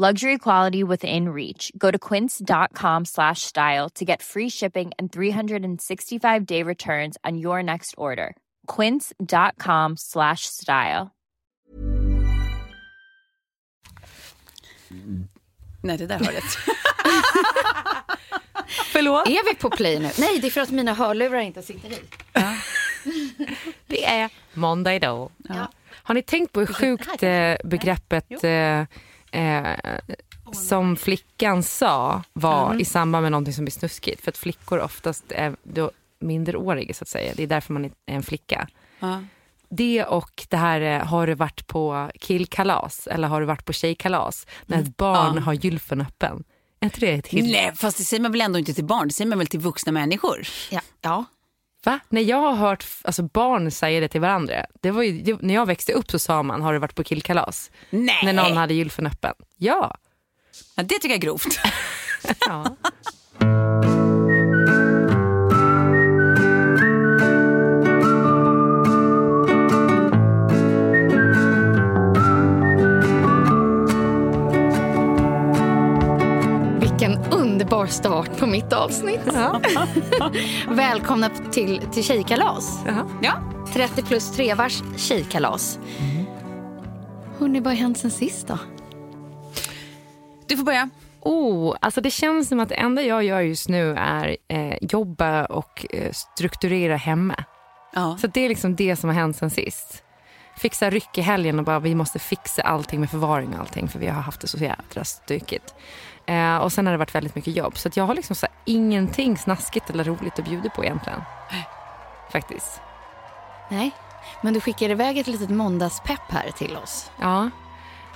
Luxury quality within reach. Go to quince.com slash style to get free shipping and 365 day returns on your next order. Quince.com slash style. Nej, det där hördes. Förlåt? är vi på play nu? Nej, det är för att mina hörlurar inte sitter i. Det är måndag idag. Ja. Har ni tänkt på hur sjukt eh, begreppet eh, eh, som flickan sa var Mm. i samband med någonting som är snuskigt? För att flickor oftast är då minderåriga så att säga. Det är därför man är en flicka. Ja. Det och det här, eh, har du varit på killkalas eller har du varit på tjejkalas? När ett barn Mm. Ja. har gylfen öppen. Är inte det ett hit? Nej, fast det säger man väl ändå inte till barn, det säger man väl till vuxna människor? Ja. ja. Va? När jag har hört alltså, barn säga det till varandra. Det var ju, det, när jag växte upp så sa man, har du varit på killkalas? Nej. När någon hade gylfen öppen. Ja. Ja, det tycker jag är grovt. ja. Underbar start på mitt avsnitt. Välkomna till, till tjejkalas. Ja. 30 plus 3 vars tjejkalas. Hörrni, vad har hänt sen sist då? Du får börja. Oh, alltså det känns som att det enda jag gör just nu är eh, jobba och eh, strukturera hemma. Ja. Så det är liksom det som har hänt sen sist. Fixa ryck i helgen och bara vi måste fixa allting med förvaring och allting för vi har haft det så jädra stökigt. Eh, och sen har det varit väldigt mycket jobb så jag har liksom så här, ingenting snaskigt eller roligt att bjuda på egentligen. Faktiskt. Nej, men du skickar iväg ett litet måndagspepp här till oss. Ja.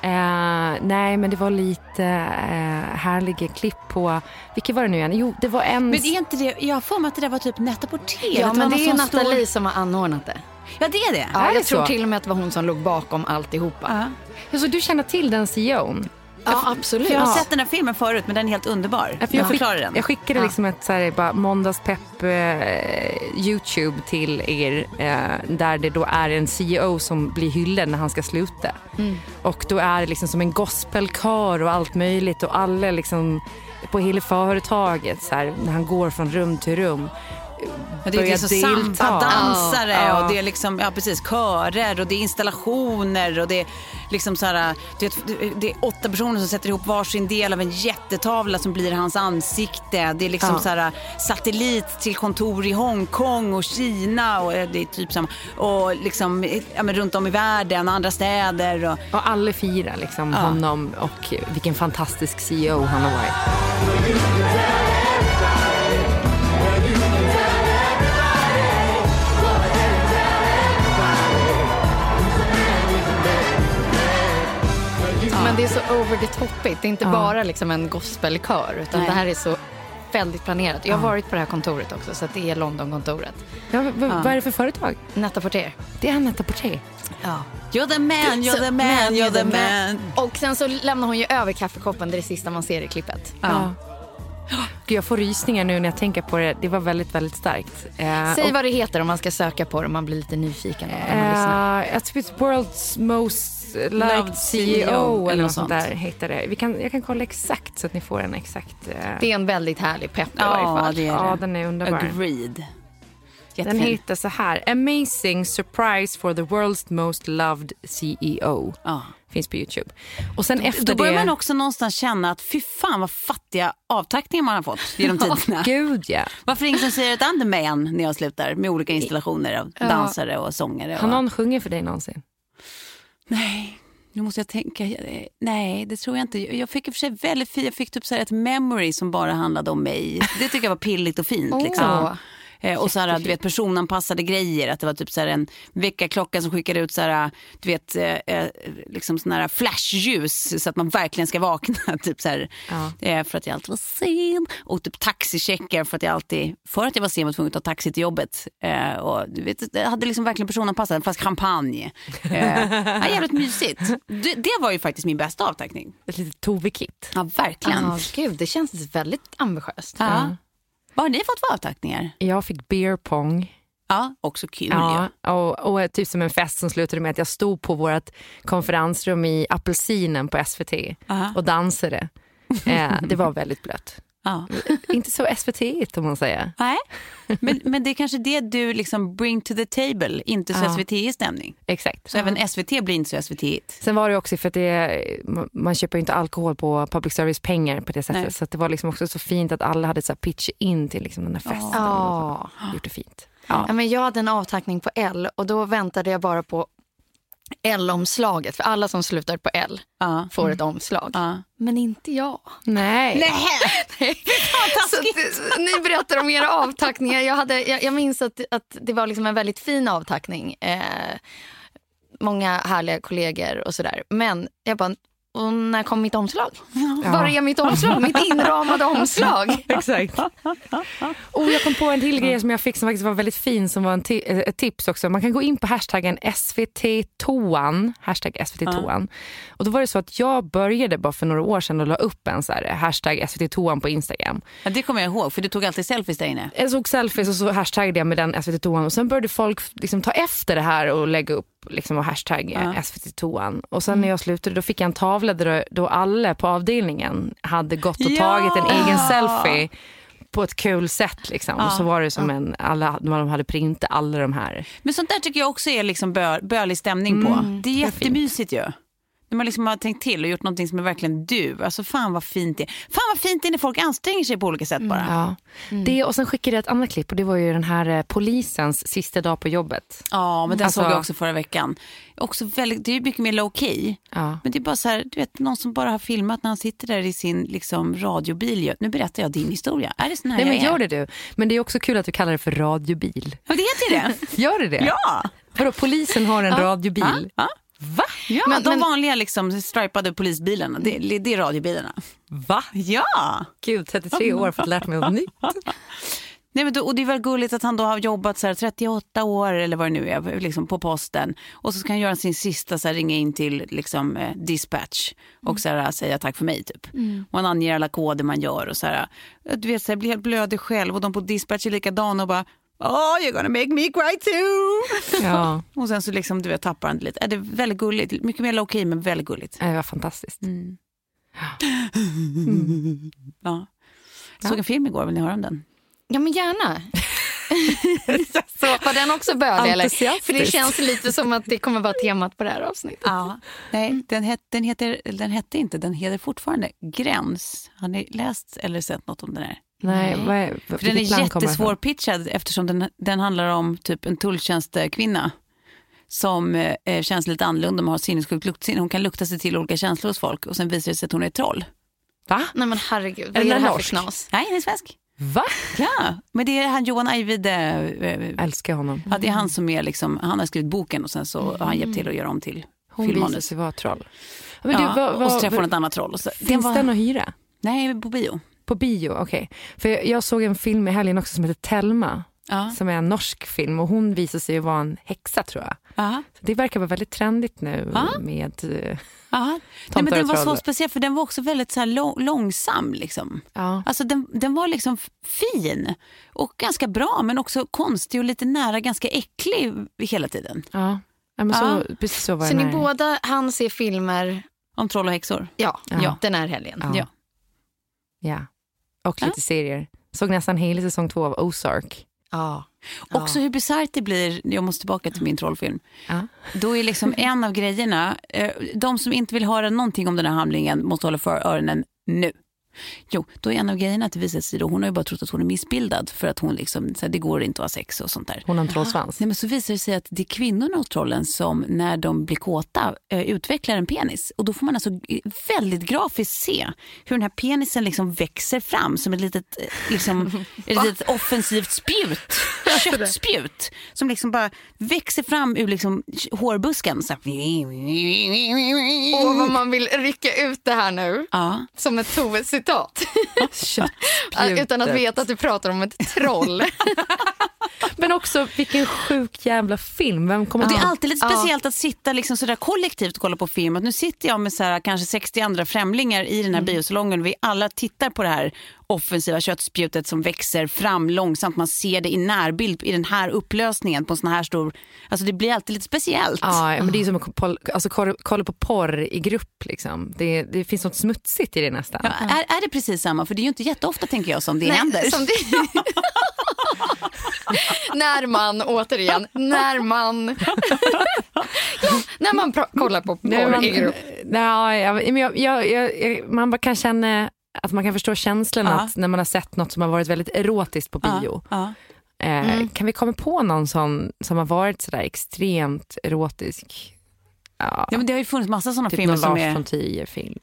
Eh, nej, men det var lite eh, härliga klipp på... Vilket var det nu igen? Jo, det var en... Men är inte det, jag har för mig att det där var typ Netta Porter. Ja, det men det är Nathalie som har anordnat det. Ja, det är det. Ja, Är det jag tror så? till och med att det var hon som låg bakom alltihopa. Ja. Alltså, du känner till den CEOn? Ja, absolut. För jag har sett den här filmen förut, men den är helt underbar. Ja, för jag, Förklara skick, den. jag skickade liksom ett så här, bara måndagspepp eh, Youtube till er eh, där det då är en CEO som blir hyllad när han ska sluta. Och då är det liksom som en gospelkör och allt möjligt och alla liksom på hela företaget så här, när han går från rum till rum. Det är liksom delta. samba-dansare Ja. och det är liksom, ja precis, körer och det är installationer och det är liksom så här, du vet, det är åtta personer som sätter ihop varsin del av en jättetavla som blir hans ansikte. Det är liksom Ja. så här satellit till kontor i Hongkong och Kina och eh, det är typ samma, och liksom ja, men runt om i världen och andra städer och Och alla firar liksom Ja. honom och vilken fantastisk CEO han har varit. Men det är så over the topigt. Det är inte bara liksom en gospelkör utan Nej. det här är så väldigt planerat. Jag har varit på det här kontoret också så att det är Londonkontoret. Ja, v- Vad är det för företag? Netta Porter. Det är Anetta Porter. Ja. You're the man, you're the man, you're the man. Och sen så lämnar hon ju över kaffekoppen, det är det sista man ser i klippet. Ja. Gud, jag får rysningar nu när jag tänker på det. Det var väldigt, väldigt starkt. Eh, Säg och- vad det heter om man ska söka på det om man blir lite nyfiken. man jag tror it's world's most liked Loved CEO, CEO eller något sånt där heter det. Vi kan, jag kan kolla exakt så att ni får en exakt... eh, Det är en väldigt härlig pepp i Ja, varje fall. det är ja, det. den är underbar. Agreed. Den Jättefin. heter så här. Amazing surprise for the world's most loved CEO. Ja. Finns på Youtube. Och sen efter Då börjar det... man också någonstans känna att fy fan vad fattiga avtackningar man har fått genom tiderna. Gud ja. Varför ingen som säger ett the man när jag slutar med olika installationer av dansare och sångare? Har någon sjungit för dig någonsin? Nej, nu måste jag tänka. Nej, det tror jag inte. Jag fick i och för sig väldigt fint. Jag fick typ så ett memory som bara handlade om mig. Det tycker jag var pilligt och fint. Liksom. Eh, Och så här, du vet, personanpassade grejer. Att det var typ så här en väckarklocka som skickade ut så här, du vet, eh, eh, liksom såna här flashljus så att man verkligen ska vakna. Typ så här, Ja. eh, för att jag alltid var sen. Och typ taxicheckar för att jag alltid, för att jag var sen var tvungen att ta taxi till jobbet. Och du vet, jag hade liksom verkligen personanpassat, en flaska champagne. Eh, ja, jävligt mysigt. Det, det var ju faktiskt min bästa avtackning. Ett litet Tove-kit. Ja, verkligen. Ja, gud, det känns väldigt ambitiöst. Ja. Vad har ni fått för avtackningar? Jag fick beer pong. Ja, också kul Ja, ju. och, och typ som en fest som slutade med att jag stod på vårt konferensrum i Apelsinen på SVT Aha. och dansade. Eh, det var väldigt blött. Ja. Inte så SVT-igt om man säger. Nej, men, men det är kanske det du liksom bring to the table, inte så Ja. SVT-stämning. Exakt. Så även SVT blir inte så SVT-igt. Sen var det också för att det, man köper ju inte alkohol på public service pengar på det sättet. Nej. Så att det var liksom också så fint att alla hade så här pitch in till liksom den här festen. Ja. Och gjort det fint. Ja, men jag hade en avtackning på L och då väntade jag bara på L-omslaget. För alla som slutar på L Ja. får ett omslag. Ja. Men inte jag. Nej. Nej. Så ni berättar om era avtackningar. Jag, hade, jag, jag minns att, att det var liksom en väldigt fin avtackning. Eh, många härliga kollegor och sådär. Men jag bara, och när kom mitt omslag? Var är mitt omslag? Mitt inramade omslag? Exakt. Och jag kom på en till grej som jag fick som faktiskt var väldigt fin som var en eh, ett tips också. Man kan gå in på hashtaggen SVT-toan, hashtag SVT-toan. Och då var det så att jag började bara för några år sedan och la upp en så här hashtag SVT-toan på Instagram. Ja, det kommer jag ihåg, för du tog alltid selfies där inne. Jag såg selfies och så hashtaggade jag med den SVT-toan och sen började folk liksom ta efter det här och lägga upp liksom och hashtag SVT-toan. Och sen när jag slutade då fick jag en tavla där då alla på avdelningen hade gått och Ja! tagit en egen selfie på ett kul sätt. Liksom. Och så var det som en, alla, de hade printat alla de här. Men sånt där tycker jag också är liksom bö, bölig stämning på. Det är jättemysigt ju. När man liksom har tänkt till och gjort någonting som är verkligen du. Alltså fan vad fint det är. Fan vad fint det är när folk anstränger sig på olika sätt bara. Ja. Det, och sen skickade jag ett annat klipp och det var ju den här eh, polisens sista dag på jobbet. Ja, men den Alltså- såg jag också förra veckan. Också väldigt, det är ju mycket mer low key. Ja. Men det är bara så här, du vet, någon som bara har filmat när han sitter där i sin liksom, radiobil. Nu berättar jag din historia. Är det sån här Nej, men jag gör det du. Men det är också kul att du kallar det för radiobil. Ja, det heter det. Gör det det? ja. Vadå, polisen har en radiobil? ja. Va? ja Men- de men- vanliga liksom, stripade polisbilarna, det, det är radiobilarna. Va? Ja. Gud, 33 år för att lärt mig något nytt. Nej, men då, och det är väl gulligt att han då har jobbat så här 38 år eller vad det nu är liksom på posten och så ska han göra sin sista så här, ringa in till liksom, eh, dispatch och så här, säga tack för mig typ. Och han anger alla koder man gör och så här, du vet så här, blir helt blödig själv och de på dispatch är likadana och bara Oh, you're gonna make me cry too. Ja, Och sen så liksom, du vet, tappar han det lite. Äh, Det är väldigt gulligt. Mycket mer low key men väldigt gulligt. det var fantastiskt. Ja. Jag såg en film igår, vill ni höra om den? Ja, men gärna. Var den också bölig? Eller? Entusiastisk. För det känns lite som att det kommer vara temat på det här avsnittet. Ja. Nej, den, het, den, heter, den hette inte, den heter fortfarande Gräns. Har ni läst eller sett något om den här? Nej, vad är, För den är vilket land kommer jättesvår ifrån? pitchad eftersom den, den handlar om typ en tulltjänstekvinna som eh, känns lite annorlunda, har sinnessjukt luktsinne. Hon kan lukta sig till olika känslor hos folk och sen visar det sig att hon är ett troll. Va? Nej men herregud, vad Är är, den det här norsk? för knas? Nej, den är svensk. Va? Ja, men det är han Johan Ajvide. Eh, Älskar honom. ja, det är han som är liksom, han har skrivit boken och sen så har han hjälpt till att göra om till Hon visar filmmanus. sig vara troll. Men du, Ja, vad, vad, och så träffar hon ett annat troll. Och så, finns var, den att hyra? Nej, på bio. På bio? Okej. För jag, jag såg en film i helgen också som heter Telma. Ja. Som är en norsk film och hon visar sig vara en häxa tror jag. Ja. Så det verkar vara väldigt trendigt nu Ja. med... eh, Ja. Nej, men den var så speciell för den var också väldigt så här lång, långsam. Liksom. Ja. Alltså den, den var liksom fin och ganska bra men också konstig och lite nära ganska äcklig hela tiden. Ja, ja men så, Ja. precis så var Så ni här. båda han ser filmer, Om troll och häxor. ja, Ja. den här helgen. Ja. Ja. Ja. Och Ja. lite serier. Såg nästan hela säsong två av Ozark. Ja. Också hur bisarrt det blir, jag måste tillbaka till min trollfilm. Ja. Då är liksom en av grejerna, eh, de som inte vill höra någonting om den här handlingen måste hålla för öronen nu. Jo, då är en av grejerna att det visar sig då, hon har ju bara trott att hon är missbildad för att hon liksom, så här, det går inte att ha sex och sånt där. Hon har en trollsvans. Nej, men så visar det sig att det är kvinnorna hos trollen som när de blir kåta eh, utvecklar en penis. Och då får man alltså väldigt grafiskt se hur den här penisen liksom växer fram som ett litet, eh, liksom, ett litet offensivt spjut, köttspjut. Som liksom bara växer fram ur liksom hårbusken. Så här. Och vad man vill rycka ut det här nu Ja. som ett Tove-citat. Köttspjutet. Utan att veta att du pratar om ett troll. Men också vilken sjuk jävla film. Vem kommer det är alltid lite speciellt att sitta liksom sådär kollektivt och kolla på film. Att nu sitter jag med så här, kanske 60 andra främlingar i den här biosalongen. Vi alla tittar på det här offensiva köttspjutet som växer fram långsamt. Man ser det i närbild i den här upplösningen på en sån här stor... Alltså det blir alltid lite speciellt. Ja, men det är som att kolla, alltså, kolla- på porr i grupp. Liksom. Det, det finns något smutsigt i det nästan. Ja, är, är det precis samma? För det är ju inte jätteofta tänker jag som det Nej, händer. som det... när man, återigen, när man... ja, när man kollar på porr i grupp. nej, jag, men jag, jag, jag, man bara kan känna att man kan förstå känslan Ja. att när man har sett något som har varit väldigt erotiskt på bio. Ja, Eh, Kan vi komma på någon sån som har varit sådär extremt erotisk? Ja, ja, men det har ju funnits massa sådana typ filmer någon som Lars är... von Trier-film.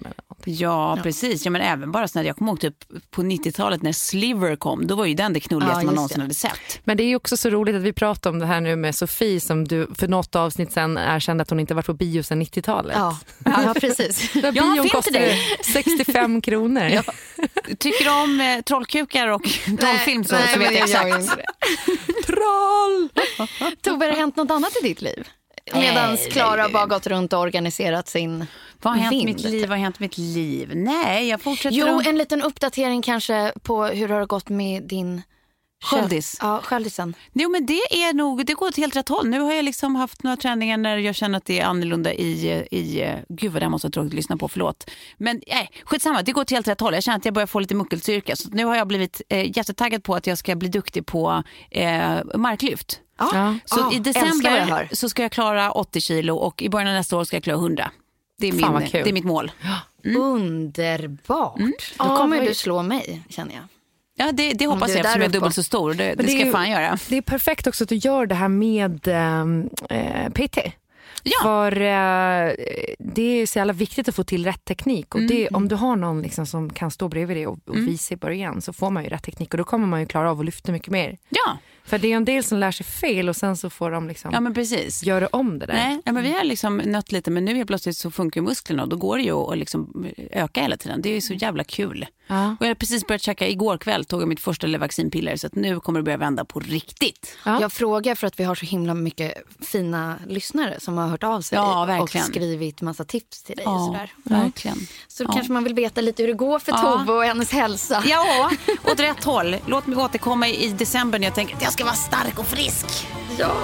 Eller något. Ja, precis. Ja, men även bara såna, jag kommer ihåg typ på 90-talet när Sliver kom, då var ju den det knulligaste Ja, man någonsin det. hade sett. Men det är också så roligt att vi pratar om det här nu med Sofie som du för något avsnitt sen erkände att hon inte varit på bio sedan 90-talet. Ja, ja precis. En bion till kostade dig. 65 kronor. Tycker du om eh, trollkukar och trollfilm så, nej, så vet jag exakt. Troll! Tove, har det hänt något annat i ditt liv? Medan Klara bara gått runt och organiserat sin Vad har hänt vind. mitt liv? Vad har hänt mitt liv? Nej, jag fortsätter Jo, att... en liten uppdatering kanske på hur det har gått med din... Sköldis. Ja, sköldisen. Jo, men det är nog, det går åt helt rätt håll. Nu har jag liksom haft några träningar när jag känner att det är annorlunda i, i gud vad det här måste jag tråkigt att lyssna på, förlåt. Men nej, skitsamma, det går åt helt rätt håll. Jag känner att jag börjar få lite muckelstyrka. Så nu har jag blivit eh, jättetaggad på att jag ska bli duktig på eh, marklyft. Ja. Så Ja, i december så ska jag klara 80 kilo och i början av nästa år ska jag klara 100. Det är, Fan, min, det är mitt mål. Underbart. Då Ja, kommer vad- du slå mig, känner jag. Ja, det, det hoppas jag eftersom jag är dubbelt så stor. Det, det Men ska jag ju- fan göra. Det är perfekt också att du gör det här med eh, PT. Ja. För eh, det är så jävla viktigt att få till rätt teknik. Och det, Om du har någon liksom som kan stå bredvid dig och, och visa i början så får man ju rätt teknik och då kommer man ju klara av att lyfta mycket mer. Ja, För det är en del som lär sig fel och sen så får de liksom ja men precis. göra om det där. Nej, ja, men vi har liksom nött lite men nu helt plötsligt så funkar musklerna och då går det ju att liksom öka hela tiden. Det är ju så jävla kul. Ja. Och jag har precis börjat käka, igår kväll tog jag mitt första Levaxinpiller så att nu kommer det börja vända på riktigt. Ja. Jag frågar för att vi har så himla mycket fina lyssnare som har hört av sig Ja, och verkligen. skrivit massa tips till dig. och sådär. verkligen. Så då Ja. kanske man vill veta lite hur det går för Ja. Tove och hennes hälsa. Ja, åt rätt håll. Låt mig återkomma i december när jag tänker att jag ska vara stark och frisk. Ja.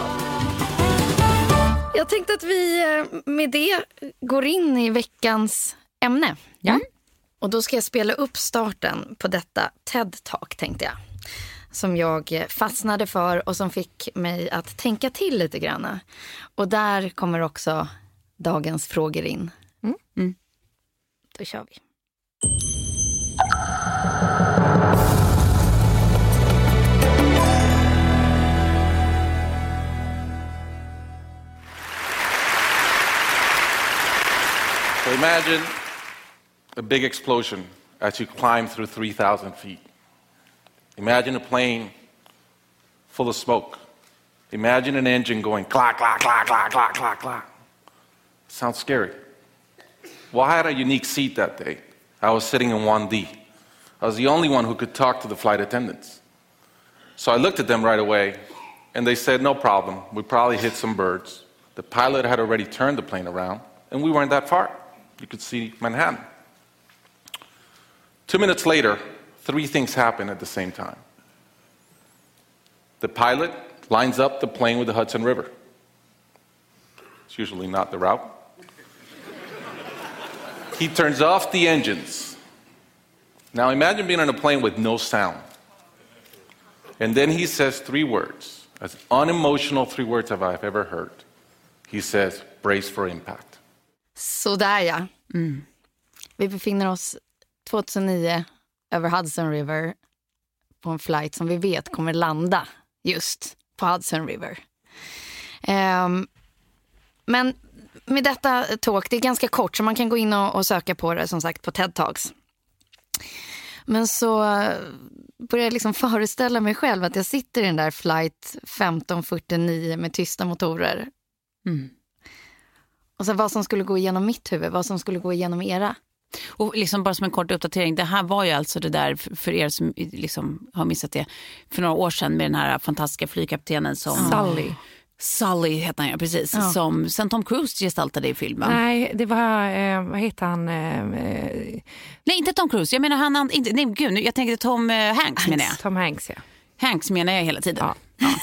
Jag tänkte att vi eh, med det går in i veckans ämne. Ja. Och då ska jag spela upp starten på detta TED-talk tänkte jag. Som jag fastnade för och som fick mig att tänka till lite grann. Och där kommer också dagens frågor in. Mm. Då kör vi. Imagine a big explosion as you climb through 3,000 feet. Imagine a plane full of smoke. Imagine an engine going clack, clack, clack, clack, clack, clack, clack. Sounds scary. Well, I had a unique seat that day. I was sitting in 1D. I was the only one who could talk to the flight attendants. So I looked at them right away, and they said, No problem. We probably hit some birds. The pilot had already turned the plane around, and we weren't that far. You could see Manhattan. Two minutes later, three things happen at the same time. The pilot lines up the plane with the Hudson River. It's usually not the route. he turns off the engines. Now imagine being on a plane with no sound. And then he says three words, as unemotional three words have I ever heard. He says, brace for impact. Sådär ja. Vi befinner oss 2009 över Hudson River på en flight som vi vet kommer landa just på Hudson River. Ehm, men med detta talk, det är ganska kort så man kan gå in och, och söka på det som sagt på TED Talks. Men så eh, började jag liksom föreställa mig själv att jag sitter i den där flight 1549 med tysta motorer. Och så vad som skulle gå igenom mitt huvud, vad som skulle gå igenom era. Och liksom bara som en kort uppdatering, det här var ju alltså det där för- er som liksom har missat det för några år sedan med den här fantastiska flygkaptenen som Sully. Sully heter han ja, precis, som sen Tom Cruise gestaltade i filmen. Nej, det var, eh, vad heter han? Eh, eh, Nej inte Tom Cruise, jag menar han, han inte, nej gud, nu- jag tänkte Tom eh, Hanks menar jag. Tom Hanks, ja. Hanks menar jag hela tiden. Ja.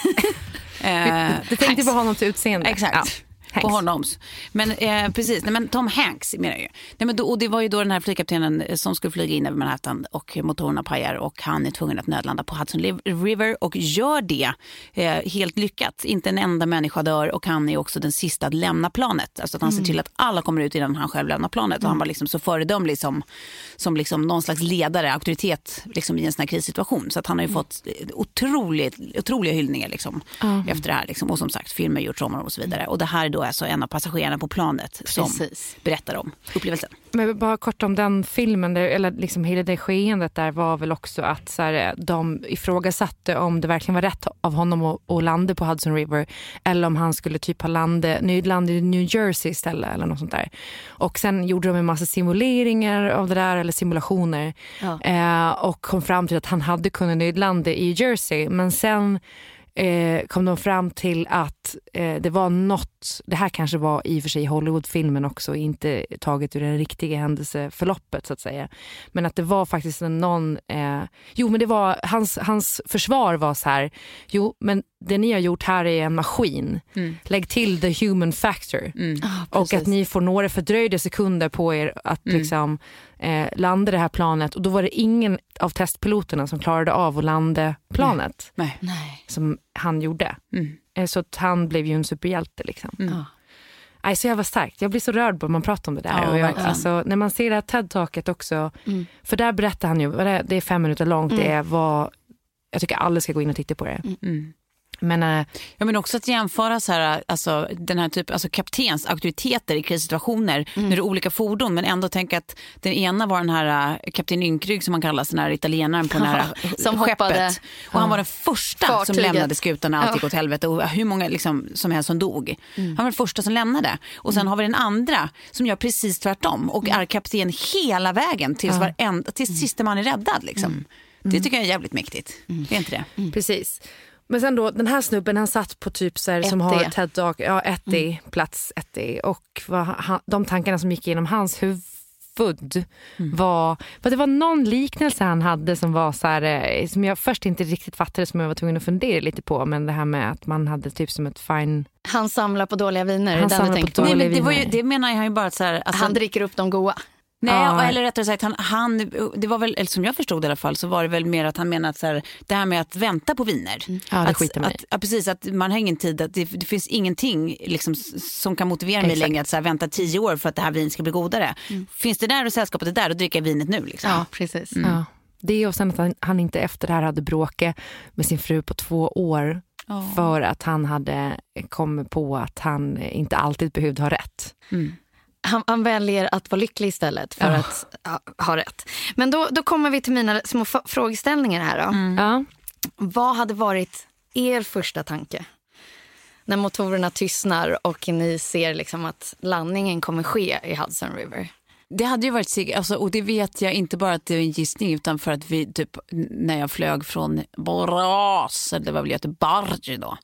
Eh, Du tänkte Hanks. på honoms utseende. Exakt. Ja. På Hanks. honoms. Men eh, precis, nej, men Tom Hanks menar jag ju. Nej, men då, och det var ju då den här flygkaptenen eh, som skulle flyga in över Manhattan och motorerna pajar och han är tvungen att nödlanda på Hudson River och gör det eh, helt lyckat. Inte en enda människa dör och han är också den sista att lämna planet. Alltså att han ser till att alla kommer ut innan han själv lämnar planet och han var liksom så föredömlig som, som liksom någon slags ledare, auktoritet liksom i en sån här krissituation. Så att han har ju fått eh, otroligt, otroliga hyllningar liksom, efter det här. Liksom. Och som sagt, filmer gjorts om honom och så vidare. Och det här är då alltså en av passagerarna på planet som Precis. berättar om upplevelsen. Men bara kort om den filmen, eller liksom hela det skeendet där var väl också att så här, de ifrågasatte om det verkligen var rätt av honom att, att landa på Hudson River eller om han skulle typ ha landat, nödland i New Jersey istället eller något sånt där. Och sen gjorde de en massa simuleringar av det där, eller simulationer eh, och kom fram till att han hade kunnat nödlanda i Jersey men sen eh, kom de fram till att eh, det var något, det här kanske var i och för sig Hollywoodfilmen också, inte taget ur det riktiga händelseförloppet så att säga. Men att det var faktiskt någon, eh, jo men det var, hans, hans försvar var så här, jo men det ni har gjort här är en maskin, lägg till the human factor. och att ni får några fördröjda sekunder på er att liksom, eh, landa det här planet och då var det ingen av testpiloterna som klarade av att landa planet Nej. som han gjorde. Eh, Så att han blev ju en superhjälte. Liksom. Ja. Nej, så jävla starkt. Jag blir så rörd när man pratar om det där. Ja, och jag, alltså, när man ser det här TED-taket också, för där berättar han ju, det, är- fem minuter långt, det är vad, jag tycker alla ska gå in och titta på det. Men eh, Ja, men också att jämföra så här, alltså, den här typ, alltså kaptens auktoriteter i krissituationer när det är olika fordon men ändå tänka att den ena var den här äh, kapten Ynkrygg som han kallas, den här italienaren på den här som skeppet. hoppade. Och han var den första som Fartyget. lämnade skutan när allt Ja. gick åt helvete och hur många liksom, som helst som dog. Han var den första som lämnade. Och sen har vi den andra som gör precis tvärtom och är kapten hela vägen tills, varenda, tills sista man är räddad. Liksom. Det tycker jag är jävligt mäktigt. Det är inte det? Precis. Men sen då, den här snubben han satt på typ så här, som har. TED Talk, ja ett D, plats ett D. Och vad han, de tankarna som gick igenom hans huvud var, för det var någon liknelse han hade som var så här, eh, som jag först inte riktigt fattade som jag var tvungen att fundera lite på. Men det här med att man hade typ som ett fine, Han samlar på dåliga viner, Han är det den samlar du på tänker på? dåliga Nej, men det, var ju, det menar han ju bara att så här, alltså, Han dricker upp de goa. Nej, Ja. eller rättare sagt, han, han, det var väl, eller som jag förstod i alla fall, så var det väl mer att han menade att så här, det här med att vänta på viner. Ja, det att, skiter man att, ja, precis, att man har ingen tid, att det, det finns ingenting liksom, som kan motivera mig Exakt. längre att så här, vänta tio år för att det här vinet ska bli godare. Finns det där och sällskapet är där, då dricker jag vinet nu. Liksom. Ja, precis. ja. Det och sen att han, han inte efter det här hade bråkat med sin fru på två år. För att han hade kommit på att han inte alltid behövde ha rätt. Han, han väljer att vara lycklig istället för Ja. att ja, ha rätt. Men då, då kommer vi till mina små frågeställningar här. Då. Ja. Vad hade varit er första tanke? När motorerna tystnar och ni ser liksom att landningen kommer ske i Hudson River. Det hade ju varit sig, alltså, och det vet jag inte bara att det är en gissning utan för att vi typ när jag flög från Borås, eller det var väl Göteborg då,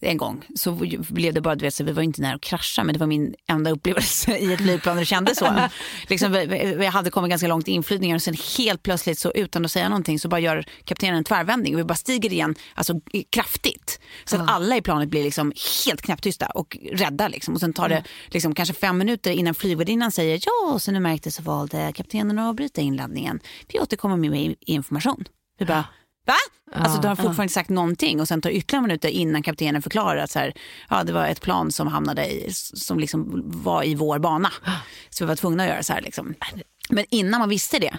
en gång så blev det bara, du vet, så vi var inte nära att krascha men det var min enda upplevelse i ett flygplan det kändes så. liksom, vi, vi hade kommit ganska långt i inflygningen och sen helt plötsligt så utan att säga någonting så bara gör kaptenen en tvärvändning och vi bara stiger igen alltså, kraftigt. Så att alla i planet blir liksom helt knäpptysta och rädda liksom. och sen tar det liksom, kanske fem minuter innan flygvärdinnan säger ja, så nu märkte så valde kaptenen att bryta inladdningen. Vi återkommer med information. Vi bara, va? Alltså du har fortfarande inte sagt någonting och sen tar ytterligare minuter innan kaptenen förklarar att så här, ja, det var ett plan som hamnade i, som liksom var i vår bana. Så vi var tvungna att göra så här liksom. Men innan man visste det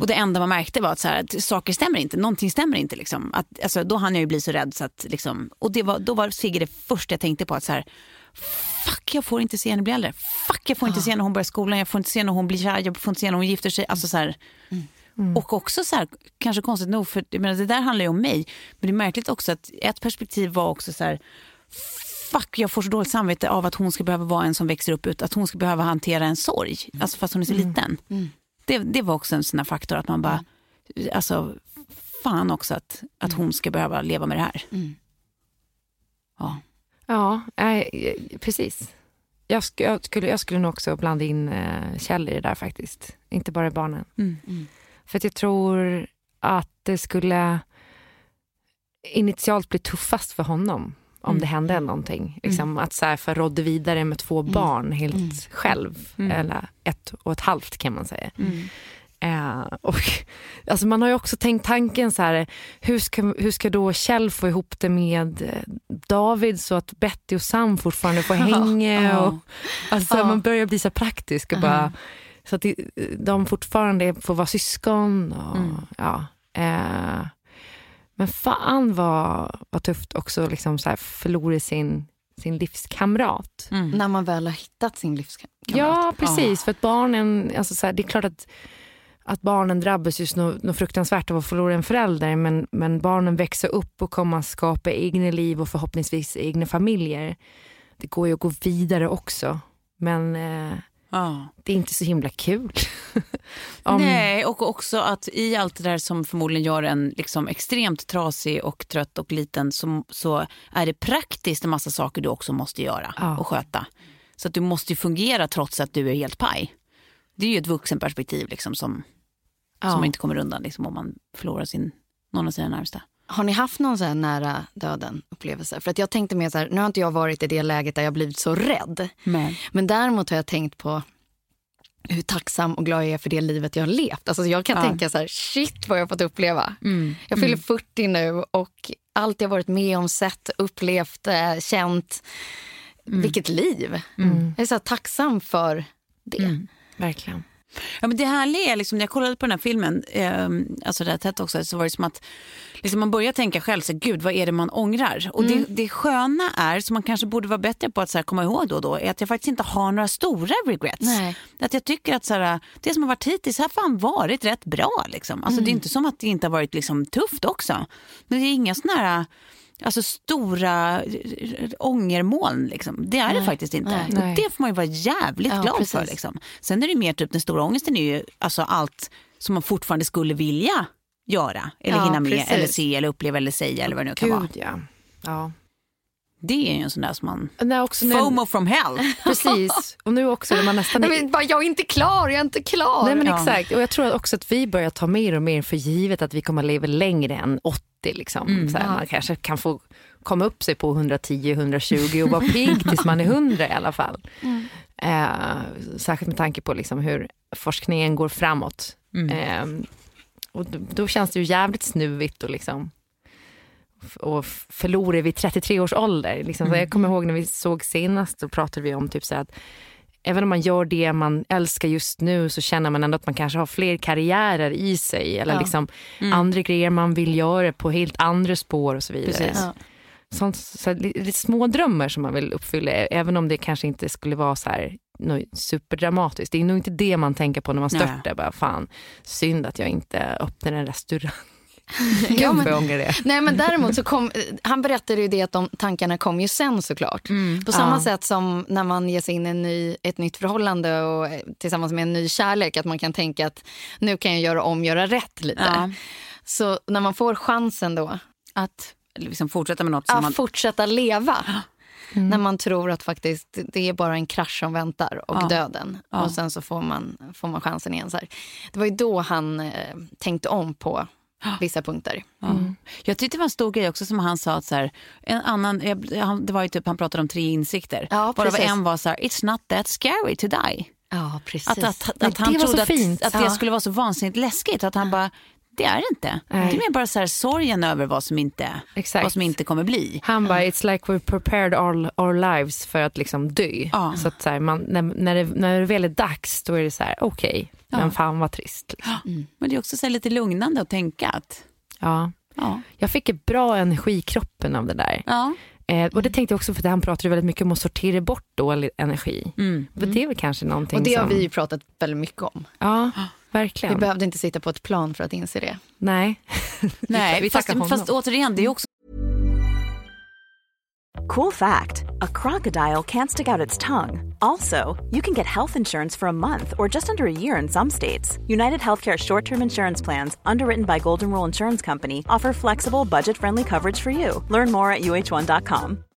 och det enda man märkte var att, så här, att saker stämmer inte, någonting stämmer inte. Liksom. Att, alltså, då hann jag ju bli så rädd så att liksom, och det var, då var Sigge det första jag tänkte på att så här, fuck jag får inte se henne bli äldre. Fuck jag får inte se när hon börjar skolan, jag får inte se när hon blir kär, jag får inte se när hon gifter sig. Alltså så här, Och också så här, kanske konstigt nog, för jag menar, det där handlar ju om mig. Men det är märkligt också att ett perspektiv var också så här, fuck jag får så dåligt samvete av att hon ska behöva vara en som växer upp ut, att hon ska behöva hantera en sorg, alltså fast hon är så liten. Det, det var också en sån här faktor att man bara, alltså fan också att, att hon ska behöva leva med det här. Ja. Ja, nej, precis. Jag, sk- jag, skulle, jag skulle nog också blanda in eh, Kjell i det där faktiskt. Inte bara barnen. För att jag tror att det skulle initialt bli tuffast för honom om det hände någonting. Liksom, Att så här, för Rodde vidare med två barn helt själv. Eller ett och ett halvt kan man säga. Eh, och, alltså man har ju också tänkt tanken så här, hur ska, hur ska då Kjell få ihop det med eh, David så att Betty och Sam fortfarande får hänga. Och, alltså Man börjar bli så praktisk och bara, så att de fortfarande får vara syskon. Och, ja, eh, men fan vad, vad tufft också liksom så här förlora sin, sin livskamrat. När man väl har hittat sin livskamrat. Ja, precis. För att barnen, alltså så här, det är klart att, att barnen drabbas just något, något fruktansvärt av att förlora en förälder. Men, men barnen växer upp och kommer att skapa egna liv och förhoppningsvis egna familjer. Det går ju att gå vidare också. Men eh, Ja. det är inte så himla kul. Om- Nej, och också att i allt det där som förmodligen gör en liksom extremt trasig och trött och liten så, så är det praktiskt en massa saker du också måste göra Ja. och sköta. Så att du måste ju fungera trots att du är helt paj. Det är ju ett vuxenperspektiv liksom som, som man inte kommer undan liksom, om man förlorar sin, någon av sina närmsta. Har ni haft någon så här nära döden upplevelse? För att jag tänkte mer så här, nu har inte jag varit i det läget där jag blivit så rädd. Men. Men däremot har jag tänkt på hur tacksam och glad jag är för det livet jag har levt. Alltså jag kan Ja. tänka så här, shit vad jag har fått uppleva. Jag fyller 40 nu och allt jag varit med om, sett, upplevt, eh, känt. Vilket liv. Jag är så tacksam för det. Verkligen. Ja, men det härliga är, liksom, när jag kollade på den här filmen, eh, alltså det här tätt också, så var det som att liksom, man börjar tänka själv, så, gud vad är det man ångrar? Och det, det sköna är, som man kanske borde vara bättre på att så här, komma ihåg då och då, är att jag faktiskt inte har några stora regrets. Nej. Att jag tycker att så här, det som har varit hittills har fan varit rätt bra. Liksom. Alltså, Det är inte som att det inte har varit liksom, tufft också. Men det är inga såna här alltså, stora ångermoln. Liksom. Det är det faktiskt inte. Nej. Och Nej. det får man ju vara jävligt Ja, glad precis. för. Liksom. Sen är det mer typ den stora ångesten är ju alltså, allt som man fortfarande skulle vilja göra. Eller Ja, hinna med, precis. eller se, eller uppleva, eller säga eller vad det nu kan vara. Gud ja. ja. Det är ju en sån där som man... Nej, också när- FOMO from hell. Precis. Och nu också när man nästan... Nej, men bara, jag är inte klar, jag är inte klar. Nej men Ja. exakt. Och jag tror också att vi börjar ta mer och mer för givet att vi kommer att leva längre än 80. Liksom. så här, Man kanske kan få komma upp sig på 110-120 och vara pigg tills man är 100 i alla fall. Eh, särskilt med tanke på liksom hur forskningen går framåt. Eh, och då, då känns det ju jävligt snuvigt och liksom och förlora vid 33 års ålder. Liksom. Så Jag kommer ihåg när vi såg senast, då pratade vi om typ så att även om man gör det man älskar just nu så känner man ändå att man kanske har fler karriärer i sig eller liksom andra grejer man vill göra på helt andra spår och så vidare. Ja. Sånt, så lite små drömmar som man vill uppfylla även om det kanske inte skulle vara så här superdramatiskt. Det är nog inte det man tänker på när man störtar. Bara, fan, synd att jag inte öppnar en restaurang. Ja, men- det. Nej men däremot så kom, han berättade ju det att de tankarna kom ju sen såklart. På samma Ja. sätt som när man ger sig in i en ny, ett nytt förhållande och eh, tillsammans med en ny kärlek att man kan tänka att nu kan jag göra om, göra rätt lite. Ja. Så när man får chansen då Att liksom fortsätta med något som man... fortsätta leva. När man tror att faktiskt det är bara en krasch som väntar och Ja. döden. Och sen så får man, får man chansen igen. Så här. Det var ju då han eh, tänkte om på vissa punkter. Ja. Jag tyckte det var en stor grej också som han sa att så här, en annan, jag- han, det var ju typ, han pratade om tre insikter. Ja, Varav en var så här, it's not that scary to die. Ja, precis. Att, att, att, Men han trodde att, att det skulle vara så vansinnigt läskigt. Att han bara, det är det inte. Det är mer bara så här sorgen över vad som inte, Exakt. vad som inte kommer bli. Han bara, it's like we prepared all our lives för att liksom dö. Ja. Så att så här, man, när, när, det, när det väl är dags, då är det så här, okej, men fan vad trist. Liksom. Men det är också så lite lugnande att tänka att, Ja. ja. Jag fick bra energi i kroppen av det där. ja. Eh, och det tänkte jag också för att han pratade väldigt mycket om att sortera bort dålig energi. Mm. Men det är väl kanske någonting Och det har som... vi ju pratat väldigt mycket om. Ja, Vi verkligen. behövde inte sitta på ett plan för att inse det. Nej. Nej, Vi fast, honom. fast återigen, det är också Cool fact a crocodile can't stick out its tongue. Also, you can get health insurance for a month or just under a year in some states. United Healthcare short term insurance plans, underwritten by Golden Rule Insurance Company, offer flexible, budget friendly coverage for you. Learn more at uh1.com.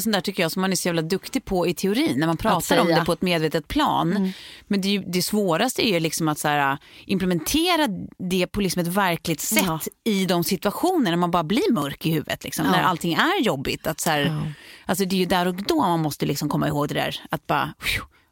Sånt där tycker jag som man är så jävla duktig på i teorin när man pratar om det på ett medvetet plan. Men det, ju, det svåraste är ju liksom att så här, implementera det på liksom ett verkligt sätt Ja. i de situationer när man bara blir mörk i huvudet. Liksom, Ja. När allting är jobbigt. Att så här, alltså det är ju där och då man måste liksom komma ihåg det där. Att bara,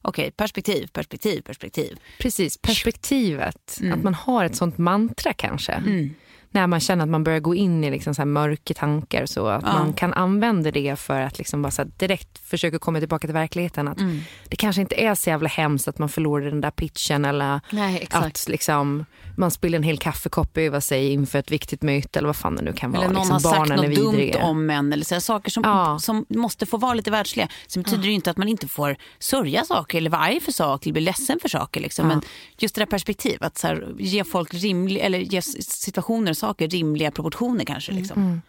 okej, perspektiv, perspektiv, perspektiv. Precis, perspektivet. Att man har ett sånt mantra kanske. Mm. När man känner att man börjar gå in i liksom så mörka tankar. Så att Ja. man kan använda det för att liksom bara direkt försöka komma tillbaka till verkligheten. Att Mm. Det kanske inte är så jävla hemskt att man förlorade den där pitchen. Eller Nej, att liksom, man spiller en hel kaffekopp över sig inför ett viktigt möte. Eller vad fan det nu kan vara. Eller någon liksom, har sagt något dumt om en. Eller så saker som, Ja. som måste få vara lite världsliga. Sen betyder det ju inte att man inte får sörja saker eller vara arg för saker eller bli ledsen för saker. Liksom. Men just det där perspektivet, att så här, ge folk rimliga, eller ge situationer saker rimliga proportioner kanske. Liksom.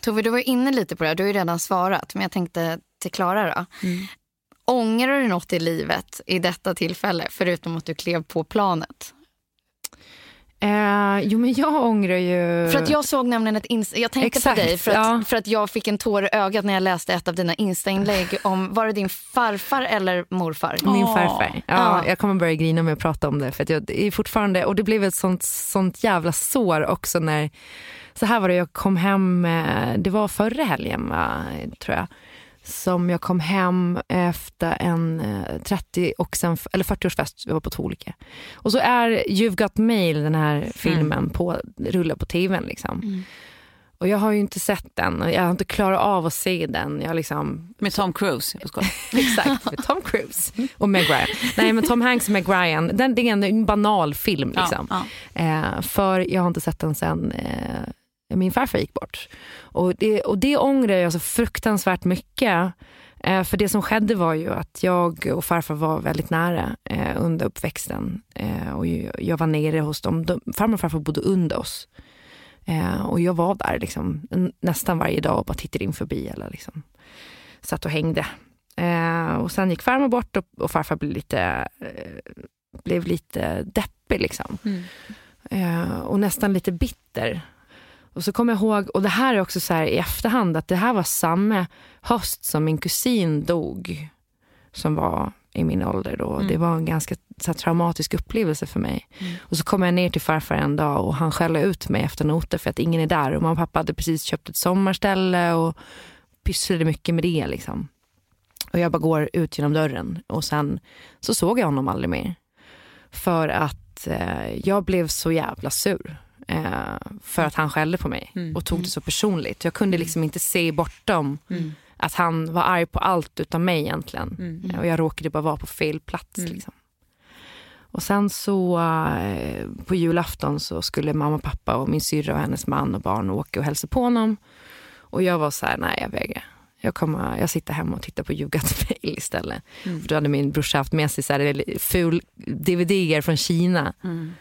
Tove, du var inne lite på det. Du har ju redan svarat. Men jag tänkte till Klara då. Ångrar du något i livet i detta tillfälle förutom att du klev på planet? Eh, jo men jag ångrar ju... För att jag såg nämligen ett ins- jag tänkte Exakt, på dig för att, ja. för att jag fick en tår i ögat när jag läste ett av dina Insta-inlägg om, var det din farfar eller morfar? Min farfar. Ja, Ja. Jag kommer börja grina med att prata om det. För att jag det är fortfarande, och det blev ett sånt, sånt jävla sår också när, så här var det, jag kom hem, eh, det var förra helgen va, tror jag, som jag kom hem efter en eh, 30 och sen, eller 40-årsfest, vi var på två olika. Och så är You've Got Mail, den här filmen, på, rullar på tvn liksom. Och jag har ju inte sett den och jag har inte klarat av att se den. Jag liksom, Med Tom Cruise. Jag. Exakt, med Tom Cruise och Meg Ryan. Nej men Tom Hanks och Meg Ryan, den, det är en, en banal film liksom. Ja, Eh, för jag har inte sett den sen eh, min farfar gick bort. Och det, och det ångrar jag så fruktansvärt mycket. Eh, för det som skedde var ju att jag och farfar var väldigt nära eh, under uppväxten. Eh, och jag var nere hos dem. De, farmor och farfar bodde under oss. Eh, och jag var där liksom, nästan varje dag och bara tittade in förbi eller liksom, satt och hängde. Eh, och sen gick farmor bort och, och farfar blev lite, eh, blev lite deppig liksom. Mm. Och nästan lite bitter. Och så kommer jag ihåg, och det här är också så här i efterhand, att det här var samma höst som min kusin dog. Som var i min ålder då. Mm. Det var en ganska så här, traumatisk upplevelse för mig. Mm. Och så kom jag ner till farfar en dag och han skällde ut mig efter noter för att ingen är där. Och mamma och pappa hade precis köpt ett sommarställe och pysslade mycket med det. Liksom. Och jag bara går ut genom dörren och sen så såg jag honom aldrig mer. För att eh, jag blev så jävla sur. Eh, för att han skällde på mig Mm. och tog det så personligt. Jag kunde liksom inte se bortom Mm. att han var arg på allt utan mig egentligen. Mm. Och jag råkade bara vara på fel plats. Mm. Liksom. Och sen så eh, på julafton så skulle mamma och pappa och min syrra och hennes man och barn åka och hälsa på honom. Och jag var så här, nej jag vägrar. Jag, kommer, jag sitter hemma och tittar på You Got Mail istället. Mm. För då hade min brorsa haft med sig så här ful DVD från Kina. Mm.